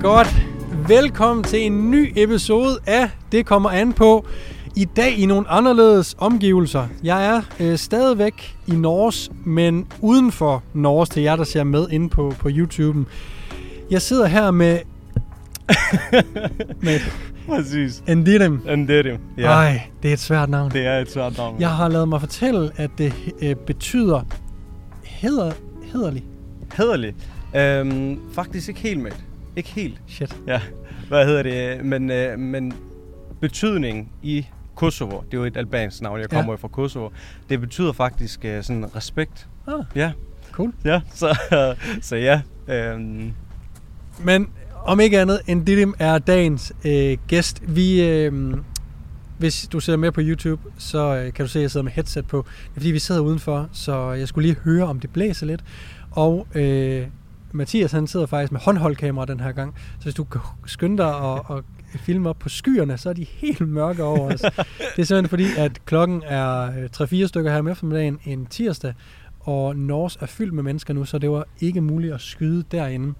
Godt. Velkommen til en ny episode af Det kommer an på. I dag i nogle anderledes omgivelser. Jeg er øh, stadigvæk i Norge, men uden for Norge til jer, der ser med inde på, på YouTube'en. Jeg sidder her med... med Præcis. Endirim. Enderim. Ja. Ej, det er et svært navn. Det er et svært navn. Jeg har lavet mig fortælle, at det øh, betyder heder, hederlig. Hederlig. Øhm, faktisk ikke helt med. Ikke helt. Shit. Ja. Hvad hedder det? Men, øh, men betydning i Kosovo, det er jo et albansk navn, jeg kommer Ja. jo fra Kosovo. Det betyder faktisk øh, sådan respekt. Ah, Ja. cool. Ja, så, så ja. Øhm, Men om ikke andet, Endirim er dagens øh, gæst. Vi, øh, hvis du ser med på YouTube, så øh, kan du se, at jeg sidder med headset på. Det er fordi, vi sidder udenfor, så jeg skulle lige høre, om det blæser lidt. Og øh, Mathias, han sidder faktisk med håndholdkamera den her gang. Så hvis du kan skynde dig og, og filme op på skyerne, så er de helt mørke over os. det er simpelthen fordi, at klokken er øh, 3-4 stykker her om eftermiddagen en tirsdag, og Norge er fyldt med mennesker nu, så det var ikke muligt at skyde derinde.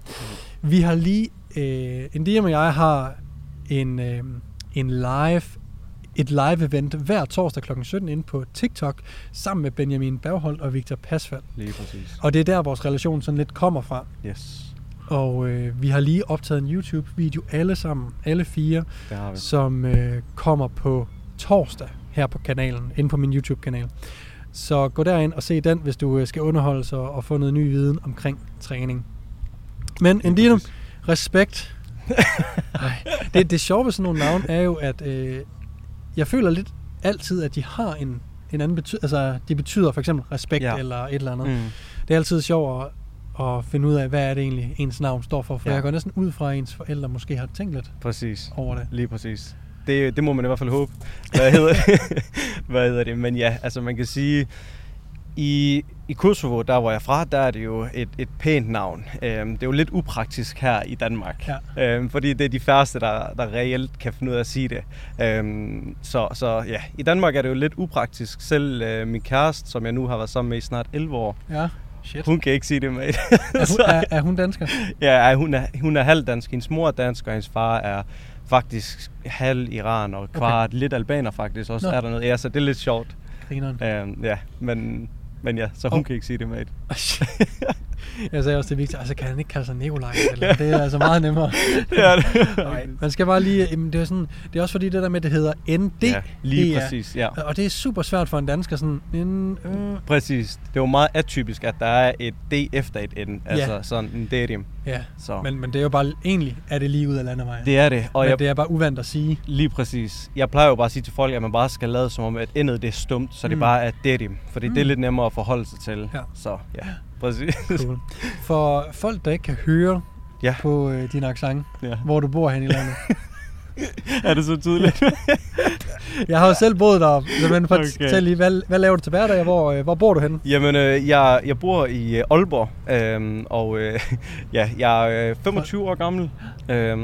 Vi har lige, øh, Indiam og jeg har en, øh, en live, et live event hver torsdag kl. 17 inde på TikTok, sammen med Benjamin Bergholdt og Victor Pasfald. lige præcis. Og det er der, vores relation sådan lidt kommer fra. Yes, Og øh, vi har lige optaget en YouTube-video alle sammen, alle fire, som øh, kommer på torsdag her på kanalen, inde på min YouTube-kanal. Så gå derind og se den, hvis du øh, skal underholde sig og få noget ny viden omkring træning. Men præcis. respekt. Ej, det, det sjove ved sådan nogle navn er jo, at øh, jeg føler lidt altid, at de har en, en anden betydning. Altså, de betyder for eksempel respekt Ja. eller et eller andet. Mm. Det er altid sjovt at, at finde ud af, hvad er det egentlig, ens navn står for. For Ja. jeg går næsten ud fra, at ens forældre måske har tænkt lidt Præcis. over det. Lige præcis. Det, det må man i hvert fald håbe. Hvad hedder, hvad hedder det? Men ja, altså man kan sige, i, i Kosovo, der hvor jeg fra, der er det jo et, et pænt navn. Øhm, det er jo lidt upraktisk her i Danmark. Ja. Øhm, fordi det er de færreste, der, der reelt kan finde ud af at sige det. Øhm, så, så ja, i Danmark er det jo lidt upraktisk. Selv øh, min kæreste, som jeg nu har været sammen med i snart 11 år, Ja, shit. hun kan ikke sige det med. Er hun, er, er hun dansker? Ja, hun er, hun er halv dansk. Hendes mor er dansk, og hendes far er faktisk halv iran og kvart okay. lidt albaner faktisk også. Nå. er der noget. Ja, så det er lidt sjovt. Grineren. Øhm, ja, men, men ja, så hun oh. kan ikke sige det, mate. Jeg sagde også til Victor, altså kan han ikke kalde sig Nikolaj? Eller? Det er altså meget nemmere. Det er det. Nej, man skal bare lige, jamen, det er, sådan, det er også fordi det der med, det hedder ND. Ja, lige er- præcis, ja. Og det er super svært for en dansker sådan, en, øh, Præcis. Det er jo meget atypisk, at der er et D efter et N. Altså Ja. sådan en derim. ja. Så Men, men det er jo bare, egentlig er det lige ud af landevejen. det er det. Og men jeg, det er bare uvandt at sige. lige præcis. Jeg plejer jo bare at sige til folk, at man bare skal lade som om, at endet det er stumt, så det Mm. bare er derim. Fordi Mm. det er lidt nemmere at forholde sig til. Ja. Så ja, præcis. Cool. For folk, der ikke kan høre Ja. på øh, din accent, ja. hvor du bor hen i landet. Er det så tydeligt? Jeg har jo selv boet der, men Okay. fortæl lige, hvad, hvad laver du til hverdag, hvor, øh, hvor bor du henne? Jamen, øh, jeg, jeg bor i øh, Aalborg, øh, og øh, ja, jeg er øh, 25 år gammel, øh,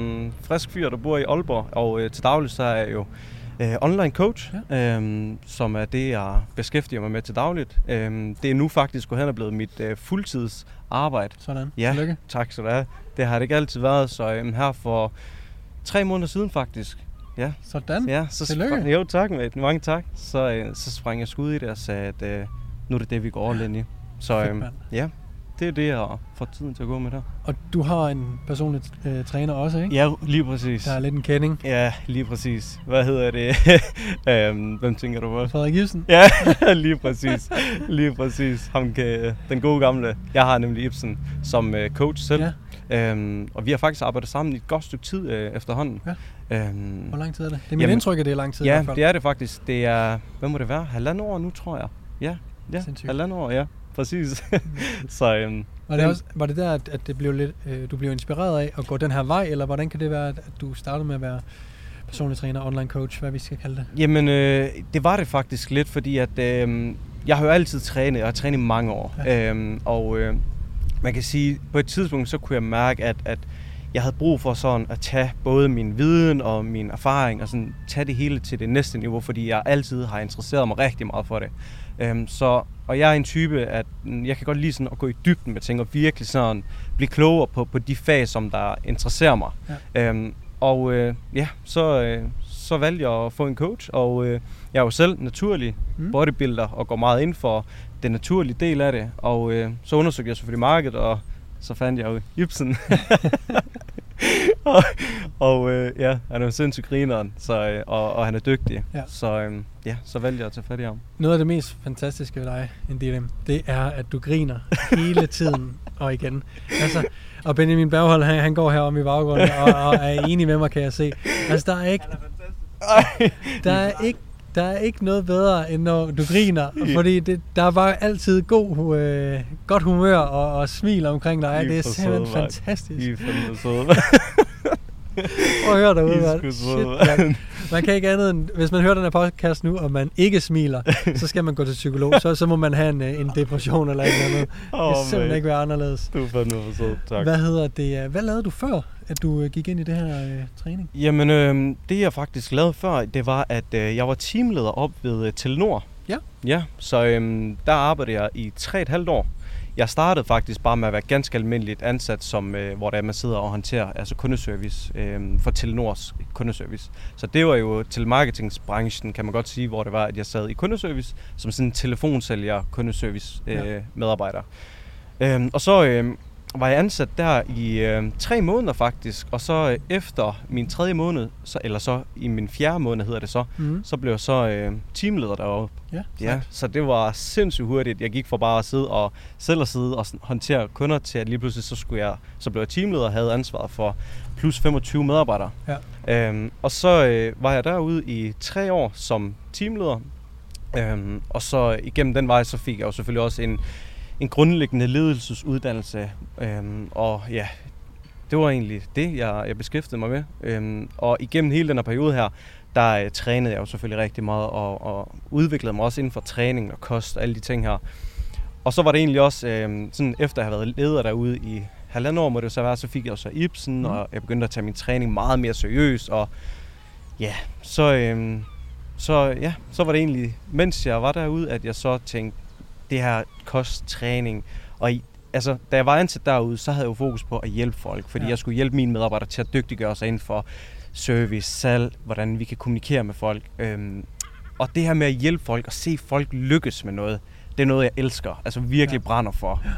frisk fyr, der bor i Aalborg, og øh, til daglig så er jeg jo øh, online coach, ja. øh, som er det, jeg beskæftiger mig med til dagligt. Øh, det er nu faktisk gået hen og blevet mit øh, fuldtids arbejde. Sådan. Ja, Tillykke. tak du have. Det har det ikke altid været, så øh, her for tre måneder siden faktisk. Ja, Sådan. Ja, så Tillykke. jo tak mate, mange tak. Så, øh, så sprang jeg skud i det og sagde, at øh, nu er det det, vi går all in i. Så øh, ja, det er det, jeg får tiden til at gå med der. Og du har en personlig øh, træner også, ikke? Ja, lige præcis. Der er lidt en kending. Ja, lige præcis. Hvad hedder det? øhm, hvem tænker du på? Frederik Ibsen. Ja, lige præcis. Lige præcis. Ham kan, den gode gamle. Jeg har nemlig Ibsen som øh, coach selv. Ja. Øhm, og vi har faktisk arbejdet sammen i et godt stykke tid øh, efterhånden. Ja. Øhm, Hvor lang tid er det? Det er mit Jamen- indtryk, at det er lang tid i Ja, hvert fald. det er det faktisk. Det er, hvad må det være? Halvandet år nu, tror jeg. Ja, ja Sindssygt. halvandet år, ja. Præcis. så øhm, Var det, også, var det der, at, det blev lidt, øh, du blev inspireret af at gå den her vej, eller hvordan kan det være, at, du startede med at være personlig træner, online coach, hvad vi skal kalde det? Jamen, øh, det var det faktisk lidt, fordi at øh, jeg har jo altid trænet. Jeg har trænet i mange år. Ja. Øhm, og øh, man kan sige, på et tidspunkt, så kunne jeg mærke, at, at jeg havde brug for sådan at tage både min viden og min erfaring og sådan tage det hele til det næste niveau, fordi jeg altid har interesseret mig rigtig meget for det. Øhm, så, og jeg er en type, at jeg kan godt lide sådan at gå i dybden med ting og virkelig sådan blive klogere på, på de fag, som der interesserer mig. Ja. Øhm, og øh, ja, så, øh, så valgte jeg at få en coach, og øh, jeg er jo selv naturlig mm. bodybuilder og går meget ind for den naturlige del af det. Og øh, så undersøgte jeg selvfølgelig markedet, og så fandt jeg jo Ibsen. og og øh, ja, han er jo sindssygt grineren, så, øh, og, og han er dygtig. Ja. Så øh, ja, så valgte jeg at tage fat i ham. Noget af det mest fantastiske ved dig, Indilem, det er, at du griner hele tiden og igen. Altså, og Benjamin Berghold, han, han går her om i baggrunden og, og er enig med mig, kan jeg se. Altså, der er ikke... Der er ikke der er ikke noget bedre, end når du griner, fordi det, der er bare altid god, øh, godt humør og, og smil omkring dig. Det er simpelthen fantastisk. I er fandme søde. Prøv at høre derude, man. Shit, man. Man kan ikke andet end, hvis man hører den her podcast nu, og man ikke smiler, så skal man gå til psykolog. Så, så må man have en, øh, en depression eller et eller andet. Oh, det kan simpelthen ikke være anderledes. Du er fandme for sød, tak. Hvad hedder det? Hvad lavede du før, at du øh, gik ind i det her øh, træning? Jamen, øh, det jeg faktisk lavede før, det var, at øh, jeg var teamleder op ved øh, Telenor. Ja. Ja, så øh, der arbejdede jeg i 3,5 år. Jeg startede faktisk bare med at være ganske almindeligt ansat, som, øh, hvor der man sidder og håndterer altså kundeservice øh, for Telenors kundeservice. Så det var jo telemarketingsbranchen, kan man godt sige, hvor det var, at jeg sad i kundeservice, som sådan en telefonsælger kundeservice øh, ja. medarbejder. Øh, og så øh, var jeg ansat der i øh, tre måneder faktisk, og så øh, efter min tredje måned, så, eller så i min fjerde måned hedder det så, mm. så blev jeg så øh, teamleder deroppe. Ja, ja, så det var sindssygt hurtigt. Jeg gik fra bare at sidde og selv at sidde og håndtere kunder til at lige pludselig så skulle jeg, så blev jeg teamleder og havde ansvaret for plus 25 medarbejdere. Ja. Øhm, og så øh, var jeg derude i tre år som teamleder, øhm, og så igennem den vej, så fik jeg jo selvfølgelig også en en grundlæggende ledelsesuddannelse. Øhm, og ja, det var egentlig det, jeg, jeg beskæftigede mig med. Øhm, og igennem hele den her periode her, der øh, trænede jeg jo selvfølgelig rigtig meget og, og udviklede mig også inden for træning og kost og alle de ting her. Og så var det egentlig også, øh, sådan efter at have været leder derude i halvandet år, må det så være, så fik jeg også Ibsen, mm. og jeg begyndte at tage min træning meget mere seriøst, og ja, så, øh, så, ja, så var det egentlig, mens jeg var derude, at jeg så tænkte, det her kosttræning. Og i, altså, da jeg var ansat derude, så havde jeg jo fokus på at hjælpe folk, fordi ja. jeg skulle hjælpe mine medarbejdere til at dygtiggøre sig inden for service, salg, hvordan vi kan kommunikere med folk. Øhm, og det her med at hjælpe folk og se folk lykkes med noget, det er noget, jeg elsker, altså virkelig ja. brænder for. Ja.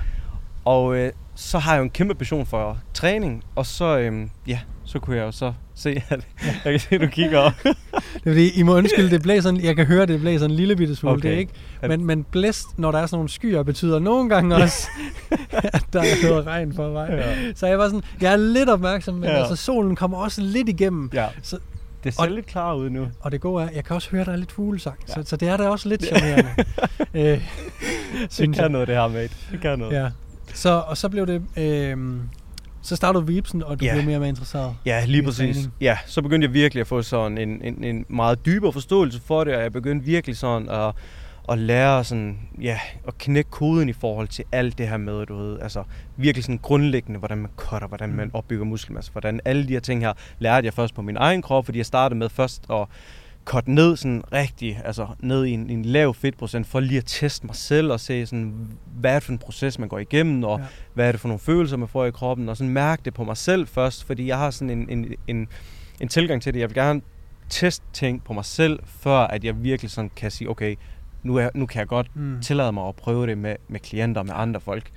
Og øh, så har jeg jo en kæmpe passion for træning, og så, øhm, ja, så kunne jeg jo så se, at jeg kan se, at du kigger op. det er fordi, I må undskylde, det blæser, jeg kan høre, det blæser en lille bitte smule, okay. det er ikke. Men, men blæst, når der er sådan nogle skyer, betyder nogle gange også, at der er noget regn på vej. Ja. Så jeg var sådan, jeg er lidt opmærksom, men ja. altså, solen kommer også lidt igennem. Ja. Så, det ser og, lidt klar ud nu. Og det gode er, jeg kan også høre, der er lidt fuglesang, ja. så, så det er da også lidt charmerende. øh, det kan jeg. noget, det her, mate. Det kan noget. Ja. Så, og så blev det... Øh, så startede du Vipsen, og du ja. blev mere og mere interesseret Ja, lige præcis. Træning. Ja, så begyndte jeg virkelig at få sådan en, en, en meget dybere forståelse for det, og jeg begyndte virkelig sådan at, at lære sådan, ja, at knække koden i forhold til alt det her med, du ved, altså virkelig sådan grundlæggende, hvordan man cutter, hvordan man mm. opbygger muskelmasse, hvordan alle de her ting her lærte jeg først på min egen krop, fordi jeg startede med først at cut ned sådan rigtig, altså ned i en, en lav fedtprocent, for lige at teste mig selv og se sådan, hvad er det for en proces, man går igennem, og ja. hvad er det for nogle følelser, man får i kroppen, og sådan mærke det på mig selv først, fordi jeg har sådan en, en, en, en tilgang til det. Jeg vil gerne teste ting på mig selv, før at jeg virkelig sådan kan sige, okay, nu, er, nu kan jeg godt mm. tillade mig at prøve det med, med klienter og med andre folk.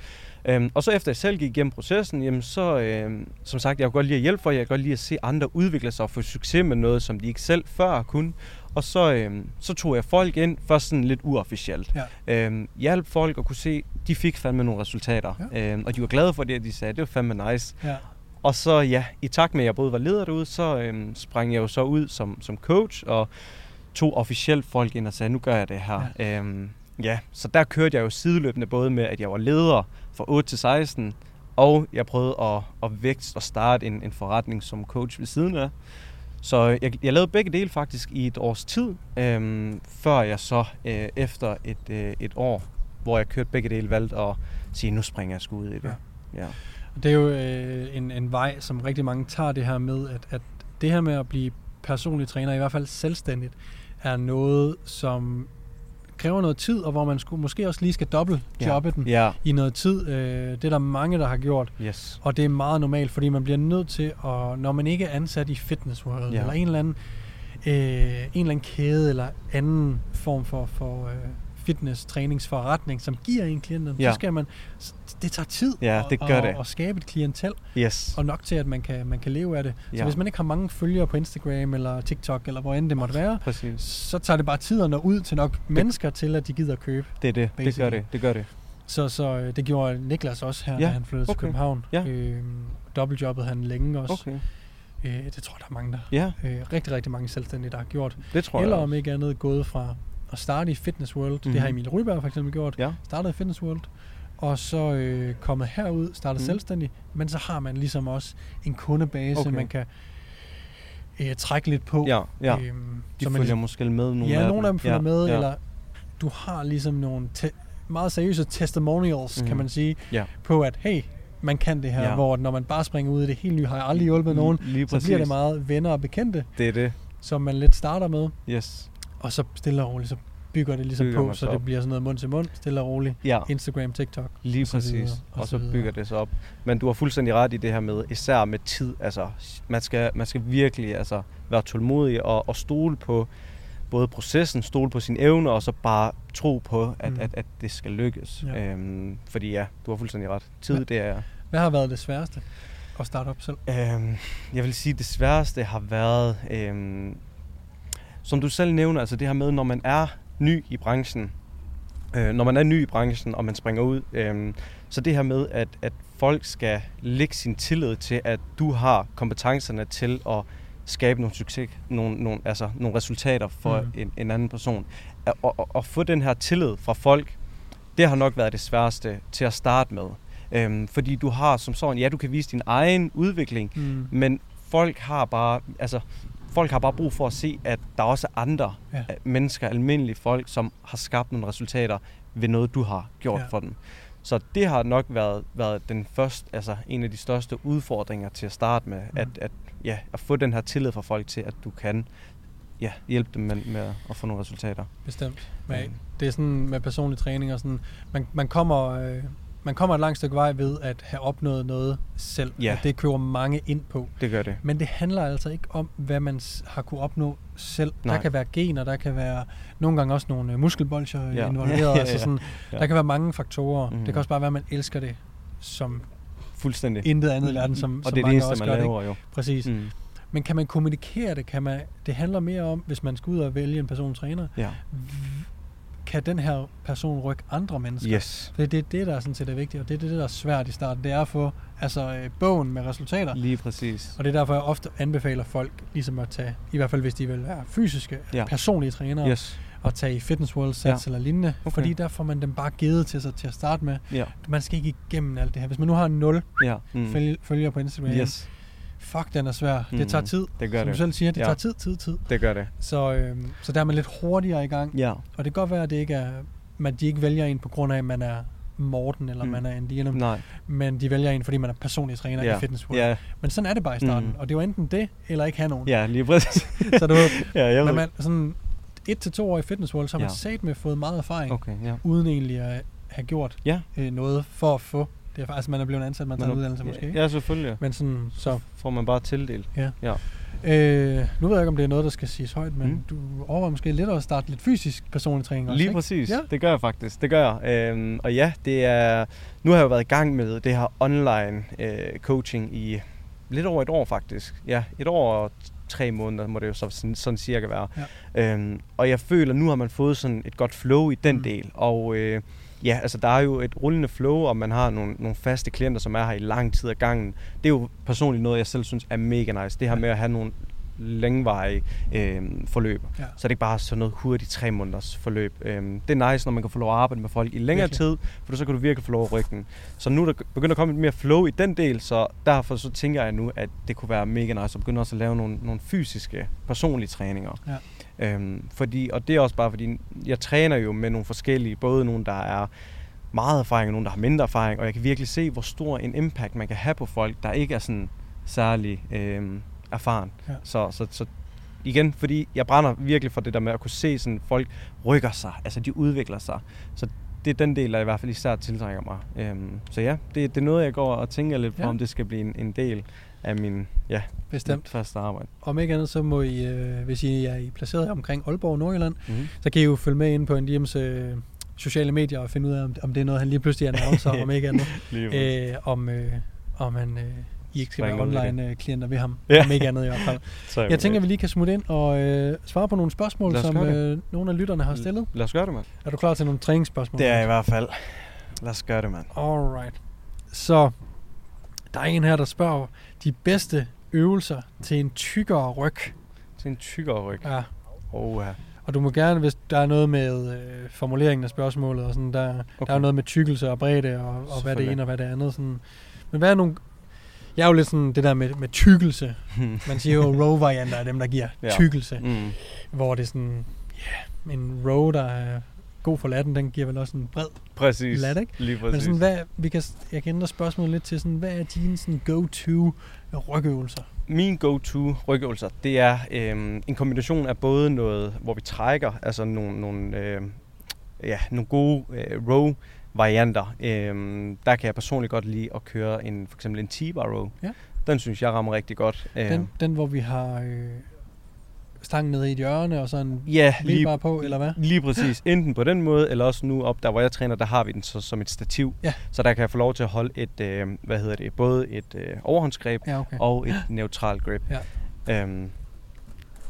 Øhm, og så efter jeg selv gik igennem processen, jamen så, øhm, som sagt, jeg kan godt lide at hjælpe for, jeg kan godt lide at se andre udvikle sig og få succes med noget, som de ikke selv før kunne. Og så, øhm, så tog jeg folk ind, først sådan lidt uofficielt. Ja. Øhm, hjalp folk og kunne se, de fik fandme nogle resultater. Ja. Øhm, og de var glade for det, at de sagde, det var fandme nice. Ja. Og så ja, i takt med, at jeg både var leder derude, så øhm, sprang jeg jo så ud som, som coach, og tog officielt folk ind og sagde, nu gør jeg det her. Ja. Øhm, ja, så der kørte jeg jo sideløbende både med, at jeg var leder fra 8 til 16, og jeg prøvede at, at vækste og starte en, en forretning som coach ved siden af. Så jeg, jeg lavede begge dele faktisk i et års tid, øhm, før jeg så øh, efter et, øh, et år, hvor jeg kørte begge dele, valgte at sige, nu springer jeg sgu ud i det. Ja. Ja. Det er jo øh, en, en vej, som rigtig mange tager det her med, at, at det her med at blive personlig træner, i hvert fald selvstændigt, er noget, som kræver noget tid, og hvor man skulle, måske også lige skal dobbelt jobbe ja. den Ja. i noget tid. Øh, det er der mange, der har gjort, Yes. og det er meget normalt, fordi man bliver nødt til, at, når man ikke er ansat i Fitness World, Ja. eller en eller anden, øh, en eller anden kæde, eller anden form for, for øh, fitness-træningsforretning, som giver en klienten, Ja. så skal man, det tager tid Ja, at, det gør at, det. at skabe et klientel, Yes. og nok til, at man kan, man kan leve af det. Så Ja. hvis man ikke har mange følgere på Instagram, eller TikTok, eller hvor end det måtte være, Præcis. så tager det bare tid at nå ud til nok mennesker til, at de gider at købe. Det er det. Det gør Basically. det. Det gør det. Så, så øh, det gjorde Niklas også her, Ja, da han flyttede til okay. København. Ja. Øhm, dobbeltjobbede han længe også. Okay. Øh, det tror jeg, der er mange, der Ja, øh, rigtig, rigtig mange selvstændige, der har gjort. det tror Eller jeg. om ikke andet gået fra at starte i Fitness World. Mm-hmm. Det har Mhm. Emil Ryberg for eksempel gjort. Ja. Startede i Fitness World. Og så øh, kommet herud, startet Mhm. mm. selvstændig. Men så har man ligesom også en kundebase, Okay. man kan øh, trække lidt på. Ja, ja. Øhm, De så man følger ligesom- måske med nogle ja, af nogle af dem følger ja, med, ja. eller du har ligesom nogle te- meget seriøse testimonials, mm. Mhm. kan man sige, Ja. på at, hey, man kan det her, Ja. hvor når man bare springer ud i det helt nye, har jeg aldrig hjulpet nogen, Lige så præcis. bliver det meget venner og bekendte, Det er det. som man lidt starter med, Yes. Og så stille og roligt, så bygger det ligesom Bygger på, så sig det op. bliver sådan noget mund til mund, stille og roligt. Ja. Instagram, TikTok. Lige og så videre, præcis. og Og så så bygger det sig op. Men du har fuldstændig ret i det her med, især med tid. Altså, man skal, man skal virkelig altså, være tålmodig og, og stole på både processen, stole på sine evner, og så bare tro på, at, Mm. mm. at, at det skal lykkes. Ja. Øhm, fordi ja, du har fuldstændig ret. Tid, Hva- det er... Hvad har været det sværeste at starte op selv? Øhm, jeg vil sige, det sværeste har været, øhm, som du selv nævner, altså det her med, når man er ny i branchen, øh, når man er ny i branchen, og man springer ud, øhm, så det her med, at, at folk skal lægge sin tillid til, at du har kompetencerne til at skabe nogle succes, nogle, nogle, altså nogle resultater for Mm. en, en anden person. At, og, og, og få den her tillid fra folk, det har nok været det sværeste til at starte med. Øhm, fordi du har som sådan, ja, du kan vise din egen udvikling, Mm. men folk har bare, altså, folk har bare brug for at se, at der også er andre Ja. ja. mennesker, almindelige folk, som har skabt nogle resultater ved noget, du har gjort Ja. for dem. Så det har nok været, været den første, altså en af de største udfordringer til at starte med, mm. at, at, ja, at få den her tillid fra folk til, at du kan ja, hjælpe dem med, med at få nogle resultater. Bestemt. Men Øhm. det er sådan med personlig træning og sådan, man, man kommer... Øh, man kommer et langt stykke vej ved at have opnået noget selv. Ja. Og det køber mange ind på. Det gør det. Men det handler altså ikke om, hvad man har kunne opnå selv. Nej. Der kan være gener, der kan være nogle gange også nogle øh, muskelbolcher Ja. involveret. Ja, ja, Altså sådan, ja. Der kan være mange faktorer. Mm. Det kan også bare være, at man elsker det som Fuldstændig. intet andet i verden, som, og som det er det eneste, også man gør laver jo. Præcis. Mm. Men kan man kommunikere det? Kan man, det handler mere om, hvis man skal ud og vælge en person træner, Ja. Kan den her person rykke andre mennesker? Yes. Det er det, der er sådan set er vigtigt, og det er det, der er svært i starten. Det er at få altså, øh, bogen med resultater. Lige præcis. Og det er derfor, jeg ofte anbefaler folk ligesom at tage, i hvert fald hvis de vil være fysiske, ja. Personlige trænere, Yes. og tage i Fitness World Sats Ja. eller lignende, Okay. fordi der får man dem bare givet til sig til at starte med. Ja. Man skal ikke igennem alt det her. Hvis man nu har 0 Ja. mm. følgere på Instagram, Yes. Fuck, den er svær. Mm. Det tager Mhm. tid. Det gør Som det. du selv siger, det Ja. tager tid, tid, tid. Det gør det. Så, øhm, så der er man lidt hurtigere i gang. Ja. Og det kan godt være, at det ikke er, at de ikke vælger en på grund af, at man er Morten eller mm. Man er Indianum, Nej. men de vælger en, fordi man er personlig træner Ja. i Fitness World. Ja. Men sådan er det bare i starten, Mm. og det jo enten det, eller ikke have nogen. Ja, lige præcis. Så du ved, ja, jeg men ved. man, sådan et til to år i Fitness World, så har man Ja. sat med fået meget erfaring, Okay, ja. uden egentlig at have gjort Ja. øh, noget for at få. Det er faktisk, man er blevet ansat, man tager en uddannelse måske. ikke? Ja, selvfølgelig. Men sådan, så Får man bare tildelt. Ja. Ja. Øh, nu ved jeg ikke, om det er noget, der skal siges højt, men mm. Du overvejer måske lidt at starte lidt fysisk personlig træning også, Lige ikke? præcis. Ja. Det gør jeg faktisk. Det gør jeg. Øhm, og ja, det er... Nu har jeg jo været i gang med det her online øh, coaching i lidt over et år faktisk. Ja, et år og tre måneder må det jo så sådan, sådan cirka være. Ja. Øhm, og jeg føler, nu har man fået sådan et godt flow i den mm. del. Og øh, ja, altså der er jo et rullende flow, og man har nogle, nogle faste klienter, som er her i lang tid ad gangen. Det er jo personligt noget, jeg selv synes er mega nice. Det her med at have nogle længevarige øh, forløb. Ja. Så er det ikke bare sådan noget hurtigt tre måneders forløb. Øhm, det er nice, når man kan få lov at arbejde med folk i længere Virkelig. tid, for så kan du virkelig få lov at rykke den. Så nu er der begynder at komme lidt mere flow i den del, så derfor så tænker jeg nu, at det kunne være mega nice at begynde også at lave nogle, nogle fysiske, personlige træninger. Ja. Øhm, fordi, og det er også bare fordi, jeg træner jo med nogle forskellige, både nogle, der er meget erfaring, og nogen, der har mindre erfaring, og jeg kan virkelig se, hvor stor en impact man kan have på folk, der ikke er sådan særlig øh, erfaren. Ja. Så, så, så igen, fordi jeg brænder virkelig for det der med at kunne se, sådan folk rykker sig, altså de udvikler sig. Så det er den del, der i hvert fald især tiltrækker mig. Øhm, så ja, det, det er noget, jeg går og tænker lidt på, Ja. om det skal blive en, en del af min ja, Bestemt. mit faste arbejde. Om ikke andet, så må I, øh, hvis I er I placeret omkring Aalborg Nordjylland, Mm-hmm. så kan I jo følge med ind på en Diems øh, sociale medier og finde ud af, om, om det er noget, han lige pludselig annoncer, om ikke andet. Øh, om, øh, om han, øh, I ikke skal være online-klienter ved ham. Ja. Om ikke andet i hvert fald. Jeg tænker, at vi lige kan smutte ind og øh, svare på nogle spørgsmål, som øh, nogle af lytterne har stillet. Lad os gøre det, mand. Er du klar til nogle træningsspørgsmål? Det er jeg i hvert fald. Lad os gøre det, mand. Alright. Så der er en her, der spørger de bedste øvelser til en tykkere ryg. Til en tykkere ryg. Ja. Oh, ja. Og du må gerne, hvis der er noget med øh, formuleringen af spørgsmålet, og sådan, der, okay. der er noget med tykkelse og bredde, og, og hvad det ene og hvad det andet. Sådan. Men hvad er nogle... Jeg er jo lidt sådan det der med, med tykkelse. Man siger jo row-varianter af dem, der giver Ja. tykkelse. mm. Hvor det er sådan, ja, en row, der er god for latten, den giver vel også en bred Præcis. lat, ikke? Lige Men præcis. sådan, hvad, vi kan, jeg kan ændre spørgsmålet lidt til sådan, hvad er dine sådan, go-to rygøvelser? Min go-to rygøvelser, det er øhm, en kombination af både noget, hvor vi trækker, altså nogle, nogle, øh, ja, nogle gode øh, row varianter. Øhm, der kan jeg personligt godt lide at køre en, for eksempel en T-bar row. Ja. Den synes jeg rammer rigtig godt. Den, Øhm, den, hvor vi har øh, stangen nede i et hjørne, og så en ja, lige, bare på, eller hvad? lige præcis. Enten på den måde, eller også nu op der, hvor jeg træner, der har vi den så, som et stativ. Ja. Så der kan jeg få lov til at holde et, øh, hvad hedder det, både et øh, overhåndsgreb Ja, okay. og et neutralt grip. Ja. Øhm,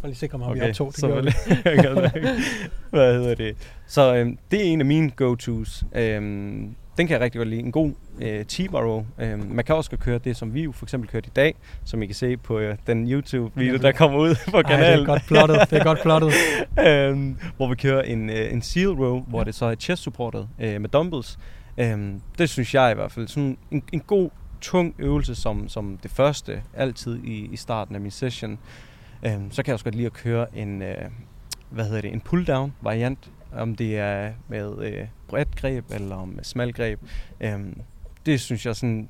Og lige sikre mig, om vi optog. Det så gøre det. Hvad hedder det? Så øhm, det er en af mine go-tos. Øhm, den kan jeg rigtig godt lide. En god øh, T-bar row. Øhm, man kan også køre det, som vi jo for eksempel kørte i dag, som I kan se på øh, den YouTube-video, der kommer ud på Ej, det kanalen. er godt plottet. Det er godt plottet. øhm, hvor vi kører en, øh, en seal row, hvor det så er chest supportet øh, med dumbbells. Øhm, det synes jeg i hvert fald. Sådan en, en god, tung øvelse som, som det første, altid i, i starten af min session. Øhm, så kan jeg også godt lide at køre en, øh, hvad hedder det, en pull-down variant, om det er med øh, bredt greb eller om med smal greb. Øhm, det synes jeg sådan,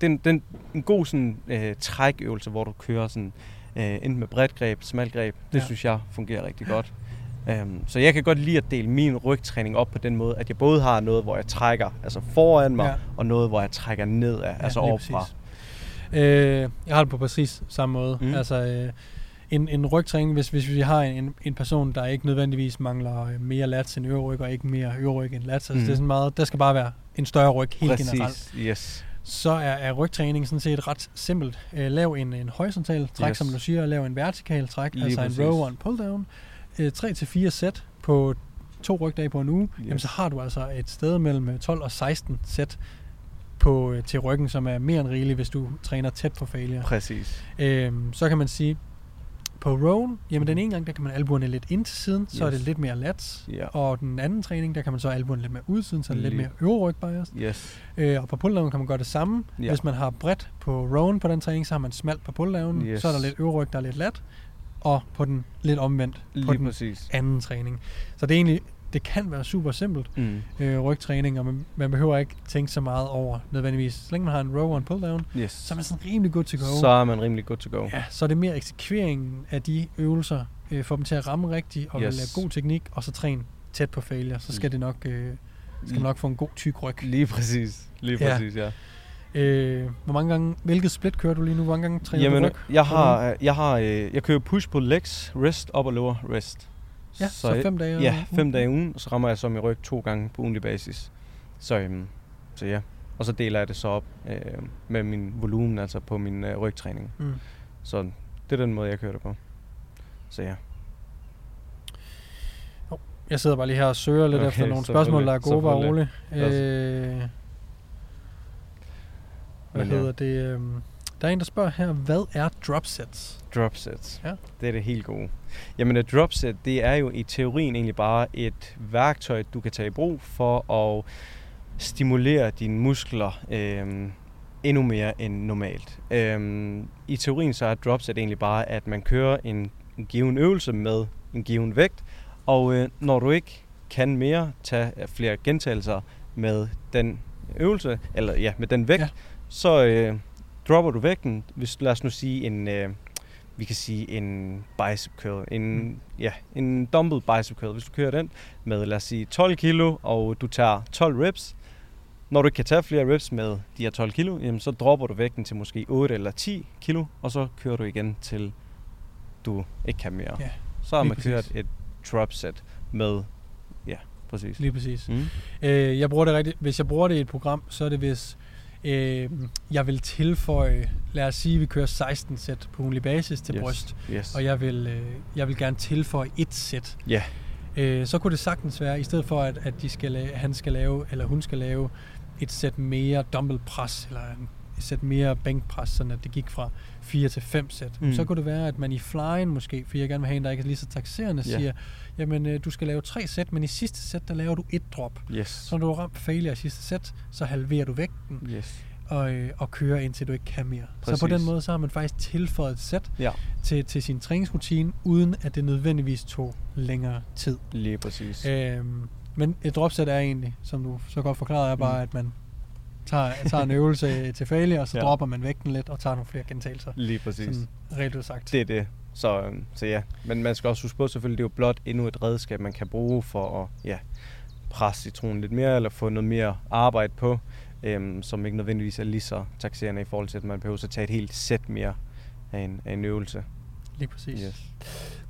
den, den, en god sådan, øh, trækøvelse, hvor du kører sådan, øh, enten med bredt greb, smalt greb, det Ja. synes jeg fungerer rigtig godt. Um, så jeg kan godt lide at dele min rygtræning op på den måde, at jeg både har noget, hvor jeg trækker altså foran mig, Ja. og noget, hvor jeg trækker nedad, ja, altså overfra. præcis. Øh, jeg har det på præcis samme måde. Mm. Altså, øh, en, en rygtræning, hvis, hvis vi har en, en person, der ikke nødvendigvis mangler øh, mere lats end øverryg, og ikke mere øverryg end lats, altså Mm. det er sådan meget, der skal bare være en større ryg helt generelt. Præcis, yes. Så er, er rygtræning sådan set ret simpelt. Øh, lav en, en horisontal træk, yes. Som du siger, og lav en vertikal træk, Lige altså præcis. en row og en pull down. Øh, 3-4 sæt på to rygdage på en uge, yes. jamen så har du altså et sted mellem øh, 12 og 16 sæt på, øh, til ryggen, som er mere end rigeligt, hvis du træner tæt på failure. Præcis. Øhm, så kan man sige, på rowen, jamen den ene gang, der kan man albuerne lidt ind til siden, så er Yes. det lidt mere lats. Ja. Og den anden træning, der kan man så albuerne lidt mere ud siden, så er det lidt mere øverryg bias. Yes. Øh, og på pull kan man gøre det samme. Ja. Hvis man har bredt på rowen på den træning, så har man smalt på pull Yes. Så er der lidt øverryg, der er lidt lat. Og på den lidt omvendt på Lige den præcis. anden træning. Så det er egentlig, det kan være super simpelt, Mm. øh, rygtræning, og man, man behøver ikke tænke så meget over nødvendigvis. Så længe man har en row og en pull Yes. så er man sådan rimelig good to go. Så er man rimelig good to go. Ja, så er det mere eksekveringen af de øvelser, øh, få dem til at ramme rigtigt, og yes. Lave god teknik, og så træne tæt på failure. Så skal det nok, øh, skal man nok få en god tyk ryg. Lige præcis. Lige Ja. præcis, ja. Øh, hvor mange gange, hvilket split kører du lige nu? Hvor mange gange træner Jamen, du ryg? jeg har, jeg har, øh, jeg kører push på legs, rest, up og lower, rest. Ja, så, så fem dage? Ja, ugen. fem dage i ugen, og så rammer jeg så min ryg to gange på ugenlig basis. Så, øhm, så ja, og så deler jeg det så op øh, med min volumen, altså på min øh, rygtræning. Mm. Så det er den måde, jeg kører det på. Så ja. Jeg sidder bare lige her og søger lidt okay, efter nogle spørgsmål, der er gode, bare roligt. Øh, hvad Men ja. hedder det? Øh, der er en, der spørger her, hvad er drop sets? Drop sets. Ja. Det er det helt gode. Jamen et drop set, det er jo i teorien egentlig bare et værktøj, du kan tage i brug for at stimulere dine muskler øhm, endnu mere end normalt. Øhm, I teorien så er et drop set egentlig bare, at man kører en, en given øvelse med en given vægt, og øh, når du ikke kan mere, tage flere gentagelser, med den øvelse, eller ja, med den vægt, ja. så øh, dropper du vægten, hvis lad os nu sige en, øh, vi kan sige en bicep curl, en, Mm. ja, en dumbbell bicep curl, hvis du kører den med, lad os sige 12 kilo, og du tager 12 reps, når du ikke kan tage flere reps med de her 12 kilo, jamen så dropper du vægten til måske 8 eller 10 kilo, og så kører du igen til du ikke kan mere. Ja, så har man kørt præcis. et drop set med, ja, præcis. Lige præcis. Mm. Øh, jeg bruger det rigtigt. Hvis jeg bruger det i et program, så er det hvis øh, jeg vil tilføje, lad os sige, at vi kører 16 sæt på ugenlig basis til Yes. bryst, Yes. og jeg vil, øh, jeg vil gerne tilføje et sæt. Ja. Øh, så kunne det sagtens være, i stedet for at, at de skal han skal lave, eller hun skal lave et sæt mere dumbbell pres, eller en- sæt mere bænkpres, sådan at det gik fra 4 til 5 sæt. Mm. Så kunne det være, at man i flyen måske, for jeg gerne vil have en, der ikke er lige så taxerende, Ja. siger, jamen øh, du skal lave tre sæt, men i sidste sæt, der laver du et drop. Yes. Så når du har ramt failure i sidste sæt, så halverer du vægten Yes. og, øh, og kører indtil du ikke kan mere. Så på Præcis. den måde, så har man faktisk tilføjet et sæt Ja, til, til sin træningsrutine, uden at det nødvendigvis tog længere tid. lige præcis. Øhm, men et dropsæt er egentlig, som du så godt forklarede, er bare, Mm. at man tager, tager en øvelse til failure, og så Ja. dropper man vægten lidt og tager nogle flere gentagelser. Lige præcis. Sådan reelt ud sagt. Det er det. Så, øhm, så ja, men man skal også huske på, selvfølgelig, det er jo blot endnu et redskab, man kan bruge for at ja, presse citronen lidt mere, eller få noget mere arbejde på, øhm, som ikke nødvendigvis er lige så taxerende i forhold til, at man behøver at tage et helt sæt mere af en, af en øvelse. Lige præcis. Yes.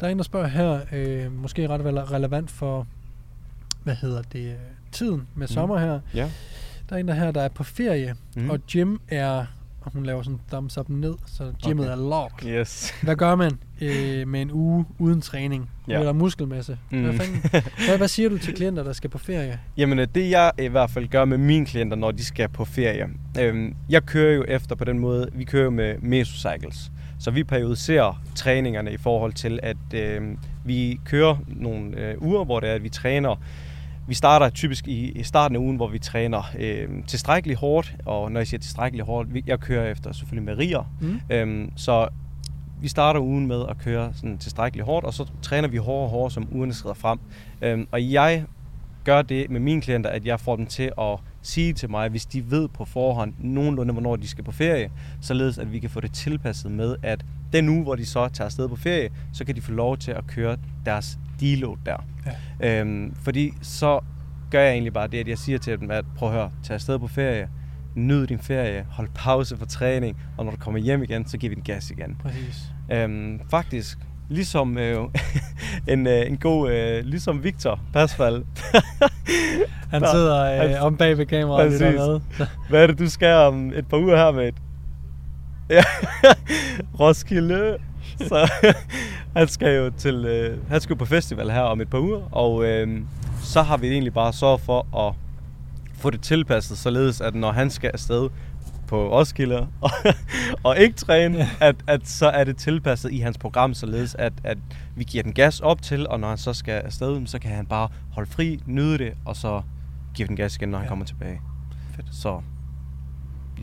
Der er en, der spørger her, øh, måske ret relevant for, hvad hedder det, tiden med Mm. sommer her. Ja. Der er en, der her, der er på ferie, Mhm. og gym er, og hun laver sådan thumbs up ned, så gymmet Okay. er locked. Yes. Hvad gør man øh, med en uge uden træning? Ja. Eller muskelmasse? Mm. Hvad, Mm. fanden, hvad, hvad siger du til klienter, der skal på ferie? Jamen, øh, det jeg i hvert fald gør med mine klienter, når de skal på ferie. Øhm, jeg kører jo efter på den måde, vi kører jo med mesocycles. Så vi periodiserer træningerne i forhold til, at øh, vi kører nogle øh, uger, hvor det er, at vi træner. Vi starter typisk i, i starten af ugen, hvor vi træner øh, tilstrækkeligt hårdt. Og når jeg siger tilstrækkeligt hårdt, jeg kører efter selvfølgelig med riger. Mm? Øhm, så vi starter ugen med at køre sådan tilstrækkeligt hårdt, og så træner vi hårdere og hårdere, som ugerne skrider frem. Øhm, og jeg gør det med mine klienter, at jeg får dem til at sige til mig, hvis de ved på forhånd nogenlunde, hvornår de skal på ferie, således at vi kan få det tilpasset med, at den uge, hvor de så tager afsted på ferie, så kan de få lov til at køre deres deload der. Ja. Øhm, fordi så gør jeg egentlig bare det, at jeg siger til dem, at prøv at høre, tag afsted på ferie, nyd din ferie, hold pause for træning, og når du kommer hjem igen, så giver vi den gas igen. Præcis. Øhm, faktisk, ligesom øh, en, øh, en god, øh, ligesom Victor Pasfald. Han sidder øh, han- om bag ved kameraet og lytter med. Hvad er det, du skal om et par uger her med? Ja, Roskilde. Så han skal jo til, øh, han skal jo på festival her om et par uger, og øh, så har vi egentlig bare sørget for at få det tilpasset, således at når han skal afsted på Roskilde og, og ikke træne, Ja. at, at så er det tilpasset i hans program, således at, at vi giver den gas op til, og når han så skal afsted, så kan han bare holde fri, nyde det, og så give den gas igen, når han Ja. kommer tilbage. Fedt. Så,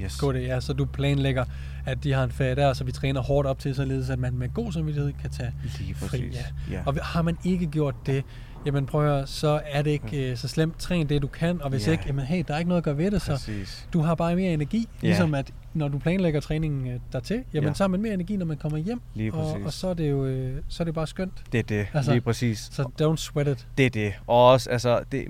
yes. God det, ja, så du planlægger, at de har en ferie der, så vi træner hårdt op til, således at man med god samvittighed kan tage Lige fri. Ja. Ja. Og har man ikke gjort det, jamen prøv at høre, så er det ikke øh, så slemt. Træn det, du kan, og hvis Ja. ikke, jamen hey, der er ikke noget at gøre ved det, så Præcis. du har bare mere energi. Ja. Ligesom at når du planlægger træningen øh, dertil, jamen Ja. så har man mere energi, når man kommer hjem. Lige og, præcis. og så er det jo øh, så er det bare skønt. Det er det, altså, lige præcis. Så don't sweat it. Det er det. Og også, altså, det,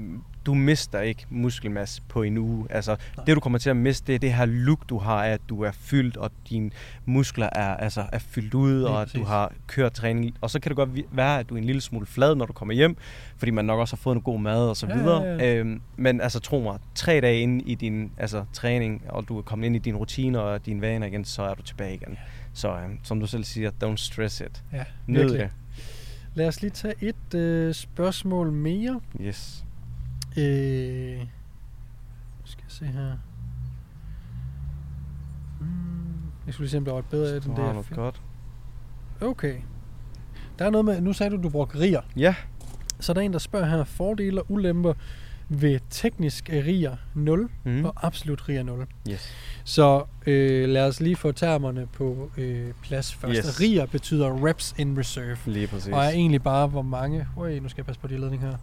du mister ikke muskelmasse på en uge. Altså, Nej. Det du kommer til at miste, det er det her look, du har, af, at du er fyldt, og dine muskler er, altså, er fyldt ud, og at du har kørt træning. Og så kan det godt være, at du er en lille smule flad, når du kommer hjem, fordi man nok også har fået en god mad og så Ja, videre. ja, ja. Øhm, men altså, tro mig, tre dage inde i din altså, træning, og du er kommet ind i dine rutiner og dine vaner igen, så er du tilbage igen. Så øhm, som du selv siger, don't stress it. Ja, Nyd det. Lad os lige tage et øh, spørgsmål mere. Yes. Øh, skal jeg se her. Mm, jeg skulle lige se, om der var et bedre af den der. noget godt. Okay. Der er noget med, nu sagde du, du brugte riger. Ja, Så der er en, der spørger her, fordele og ulemper ved teknisk riger 0 mm. og absolut riger 0. yes. Så øh, lad os lige få termerne på øh, plads først. Yes. Riger betyder reps in reserve. Lige præcis. Og er egentlig bare, hvor mange... Øj, nu skal jeg passe på de ledning her.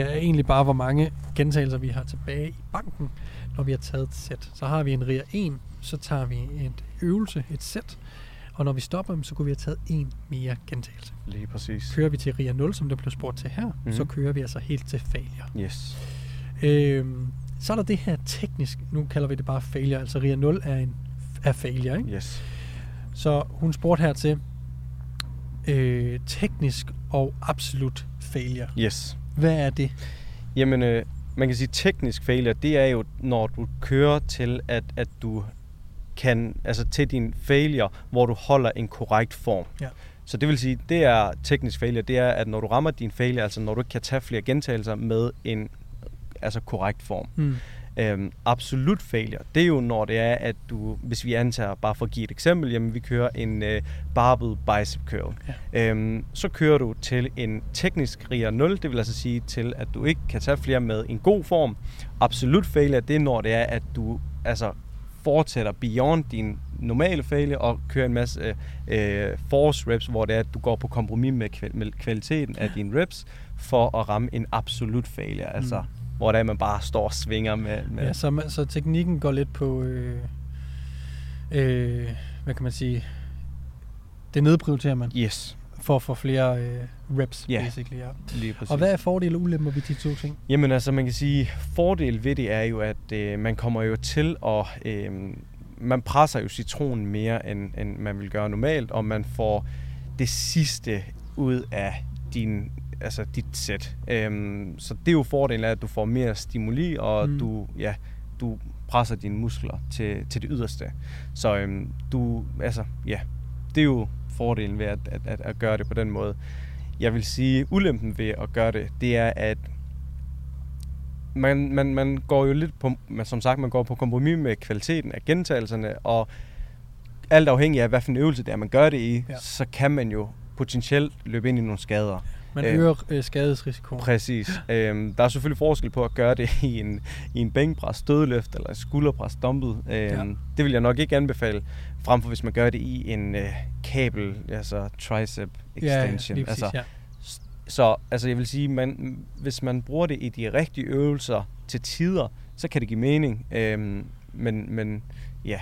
Er egentlig bare, hvor mange gentagelser vi har tilbage i banken, når vi har taget et sæt. Så har vi en RIA 1, så tager vi en øvelse, et sæt, og når vi stopper dem, så kunne vi have taget en mere gentagelse. Lige præcis. Kører vi til RIA 0, som der blev spurgt til her, mm. så kører vi altså helt til failure. Yes. Øhm, så er der det her teknisk, nu kalder vi det bare failure, altså RIA 0 er en er failure, ikke? Yes. Så hun spurgte her til øh, teknisk og absolut failure. Yes. Hvad er det? Jamen, øh, man kan sige, teknisk failure, det er jo, når du kører til, at, at du kan, altså til din failure, hvor du holder en korrekt form. Ja. Så det vil sige, det er teknisk failure, det er, at når du rammer din failure, altså når du ikke kan tage flere gentagelser med en altså korrekt form. Mm. Øhm, absolut failure, det er jo når det er, at du, hvis vi antager, bare for at give et eksempel, jamen vi kører en øh, barbell bicep curl. Ja. Øhm, så kører du til en teknisk RIA 0, det vil altså sige til, at du ikke kan tage flere med en god form. Absolut failure, det er når det er, at du altså fortsætter beyond din normale failure og kører en masse øh, force reps, hvor det er, at du går på kompromis med, kval- med kvaliteten af dine reps for at ramme en absolut failure. Altså, Mm. Hvor det er, man bare står og svinger med... med Ja, så, man- så teknikken går lidt på, øh, øh, hvad kan man sige, det nedprioriterer man Yes, for at få flere øh, reps, Ja. basically. Ja. lige præcis. Og hvad er fordele og ulemper ved de to ting? Jamen altså, man kan sige, fordel ved det er jo, at øh, man kommer jo til at... Øh, man presser jo citronen mere, end, end man vil gøre normalt, og man får det sidste ud af din, altså dit sæt. Øhm, så det er jo fordelen af, at du får mere stimuli, og Mm. du, ja, du presser dine muskler til, til det yderste. Så øhm, du, altså, ja, det er jo fordelen ved at, at, at, at gøre det på den måde. Jeg vil sige, ulempen ved at gøre det, det er, at man, man, man går jo lidt på, man, som sagt, man går på kompromis med kvaliteten af gentagelserne, og alt afhængig af, hvad for en øvelse det er, man gør det i, ja. så kan man jo potentielt løbe ind i nogle skader. Man Øh, øger øh, skadesrisikoen. Præcis. Øhm, der er selvfølgelig forskel på at gøre det i en, i en bænkpres, dødløft eller skulderpres, dumbbell. Øhm, Ja. Det vil jeg nok ikke anbefale, frem for hvis man gør det i en øh, kabel, altså tricep extension. Ja, lige præcis, altså, ja. så altså, jeg vil sige, man, hvis man bruger det i de rigtige øvelser til tider, så kan det give mening. Øhm, men, men ja,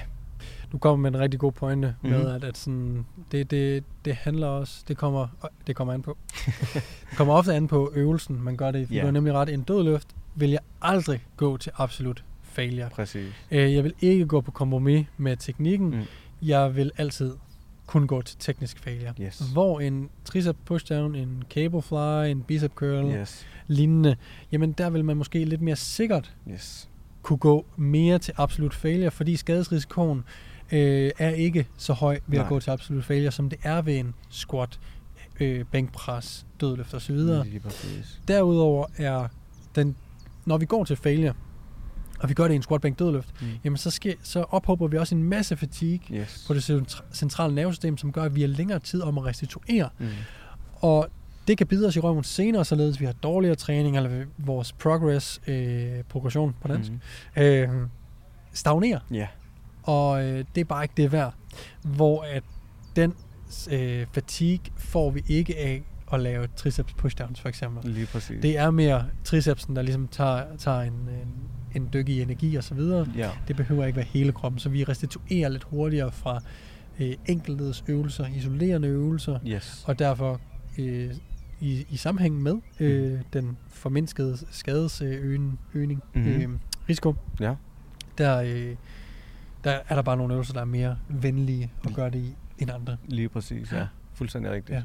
Du kommer med en rigtig god pointe mm-hmm. med, Mhm. at, at sådan, det, det, det handler også, det kommer, det kommer an på. det kommer ofte an på øvelsen, man gør det Ja. Du har nemlig ret, en dødløft vil jeg aldrig gå til absolut failure. præcis. Øh, Jeg vil ikke gå på kompromis med teknikken. Mm. Mm. Jeg vil altid kun gå til teknisk failure. Yes. Hvor en tricep pushdown, en cable fly, en bicep curl. Yes. lignende, jamen der vil man måske lidt mere sikkert Yes. kunne gå mere til absolut failure, fordi skadesrisikoen øh, er ikke så høj ved Nej. at gå til absolut failure, som det er ved en squat, øh, bænkpres, dødløft osv. Derudover er den, når vi går til failure, og vi gør det i en squat, bænk, dødløft, Mm. jamen så, sker, så ophober vi også en masse fatigue Yes. på det centra- centrale nervesystem, som gør, at vi har længere tid om at restituere. Mm. Og det kan bide os i røven senere, således vi har dårligere træning, eller vores progress, øh, progression på dansk, Mm. øh, stagnerer. Ja. Og øh, det er bare ikke det værd. Hvor at den øh, fatigue får vi ikke af at lave triceps pushdowns for eksempel. Lige præcis. Det er mere tricepsen, der ligesom tager, tager en, en, en dyk i energi og så videre. Ja. Det behøver ikke være hele kroppen, så vi restituerer lidt hurtigere fra øh, enkelteds øvelser, isolerende øvelser, Yes. og derfor øh, i, i sammenhæng med øh, Mhm. den formindskede skadesøgning, øgning, Mhm. øh, risiko, Ja. der, øh, der er der bare nogle øvelser, der er mere venlige at gøre det i end andre. Lige præcis, ja. Fuldstændig rigtigt. Ja.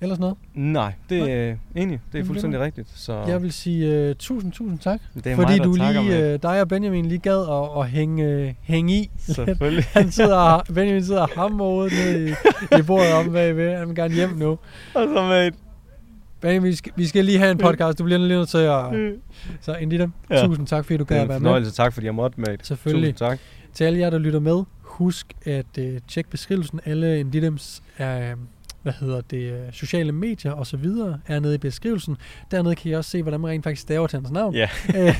Ellers noget? Nej, det Nej. er enig. Det er fuldstændig rigtigt. Så Jeg vil sige uh, tusind, tusind tak, det er fordi mig, du lige, uh, dig og Benjamin lige gad at, at hænge, uh, hænge i. Selvfølgelig. Han sidder, Benjamin sidder og hammer ned i, i bordet om bagved. Han vil gerne hjem nu. Og så med Benjamin, vi skal, vi skal lige have en podcast. Du bliver lige nødt til at... Så Indita, ja. Tusind tak, fordi du Det gad at være med. fornøjelse. Tak, fordi jeg måtte med. Selvfølgelig. Tusind tak. Til alle jer, der lytter med, husk at uh, tjekke beskrivelsen. Alle Indidems er, hvad hedder det, øh, sociale medier og så videre er nede i beskrivelsen. Dernede kan I også se, hvordan man rent faktisk staver til hans navn. Ja.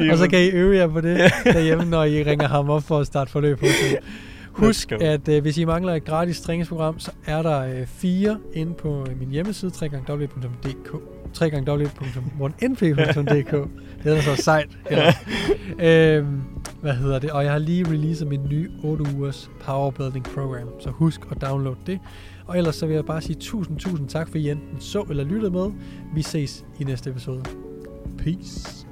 Øh, og så kan I øve jer på det derhjemme, når I ringer ham op for at starte forløb hos. Husk, at øh, hvis I mangler et gratis træningsprogram, så er der øh, fire inde på øh, min hjemmeside, www.dk www.1np.dk Det er så sejt. Ja. øhm, hvad hedder det? Og jeg har lige releaset min nye 8 ugers Powerbuilding Program, så husk at downloade det. Og ellers så vil jeg bare sige tusind, tusind tak, for I enten så eller lyttede med. Vi ses i næste episode. Peace.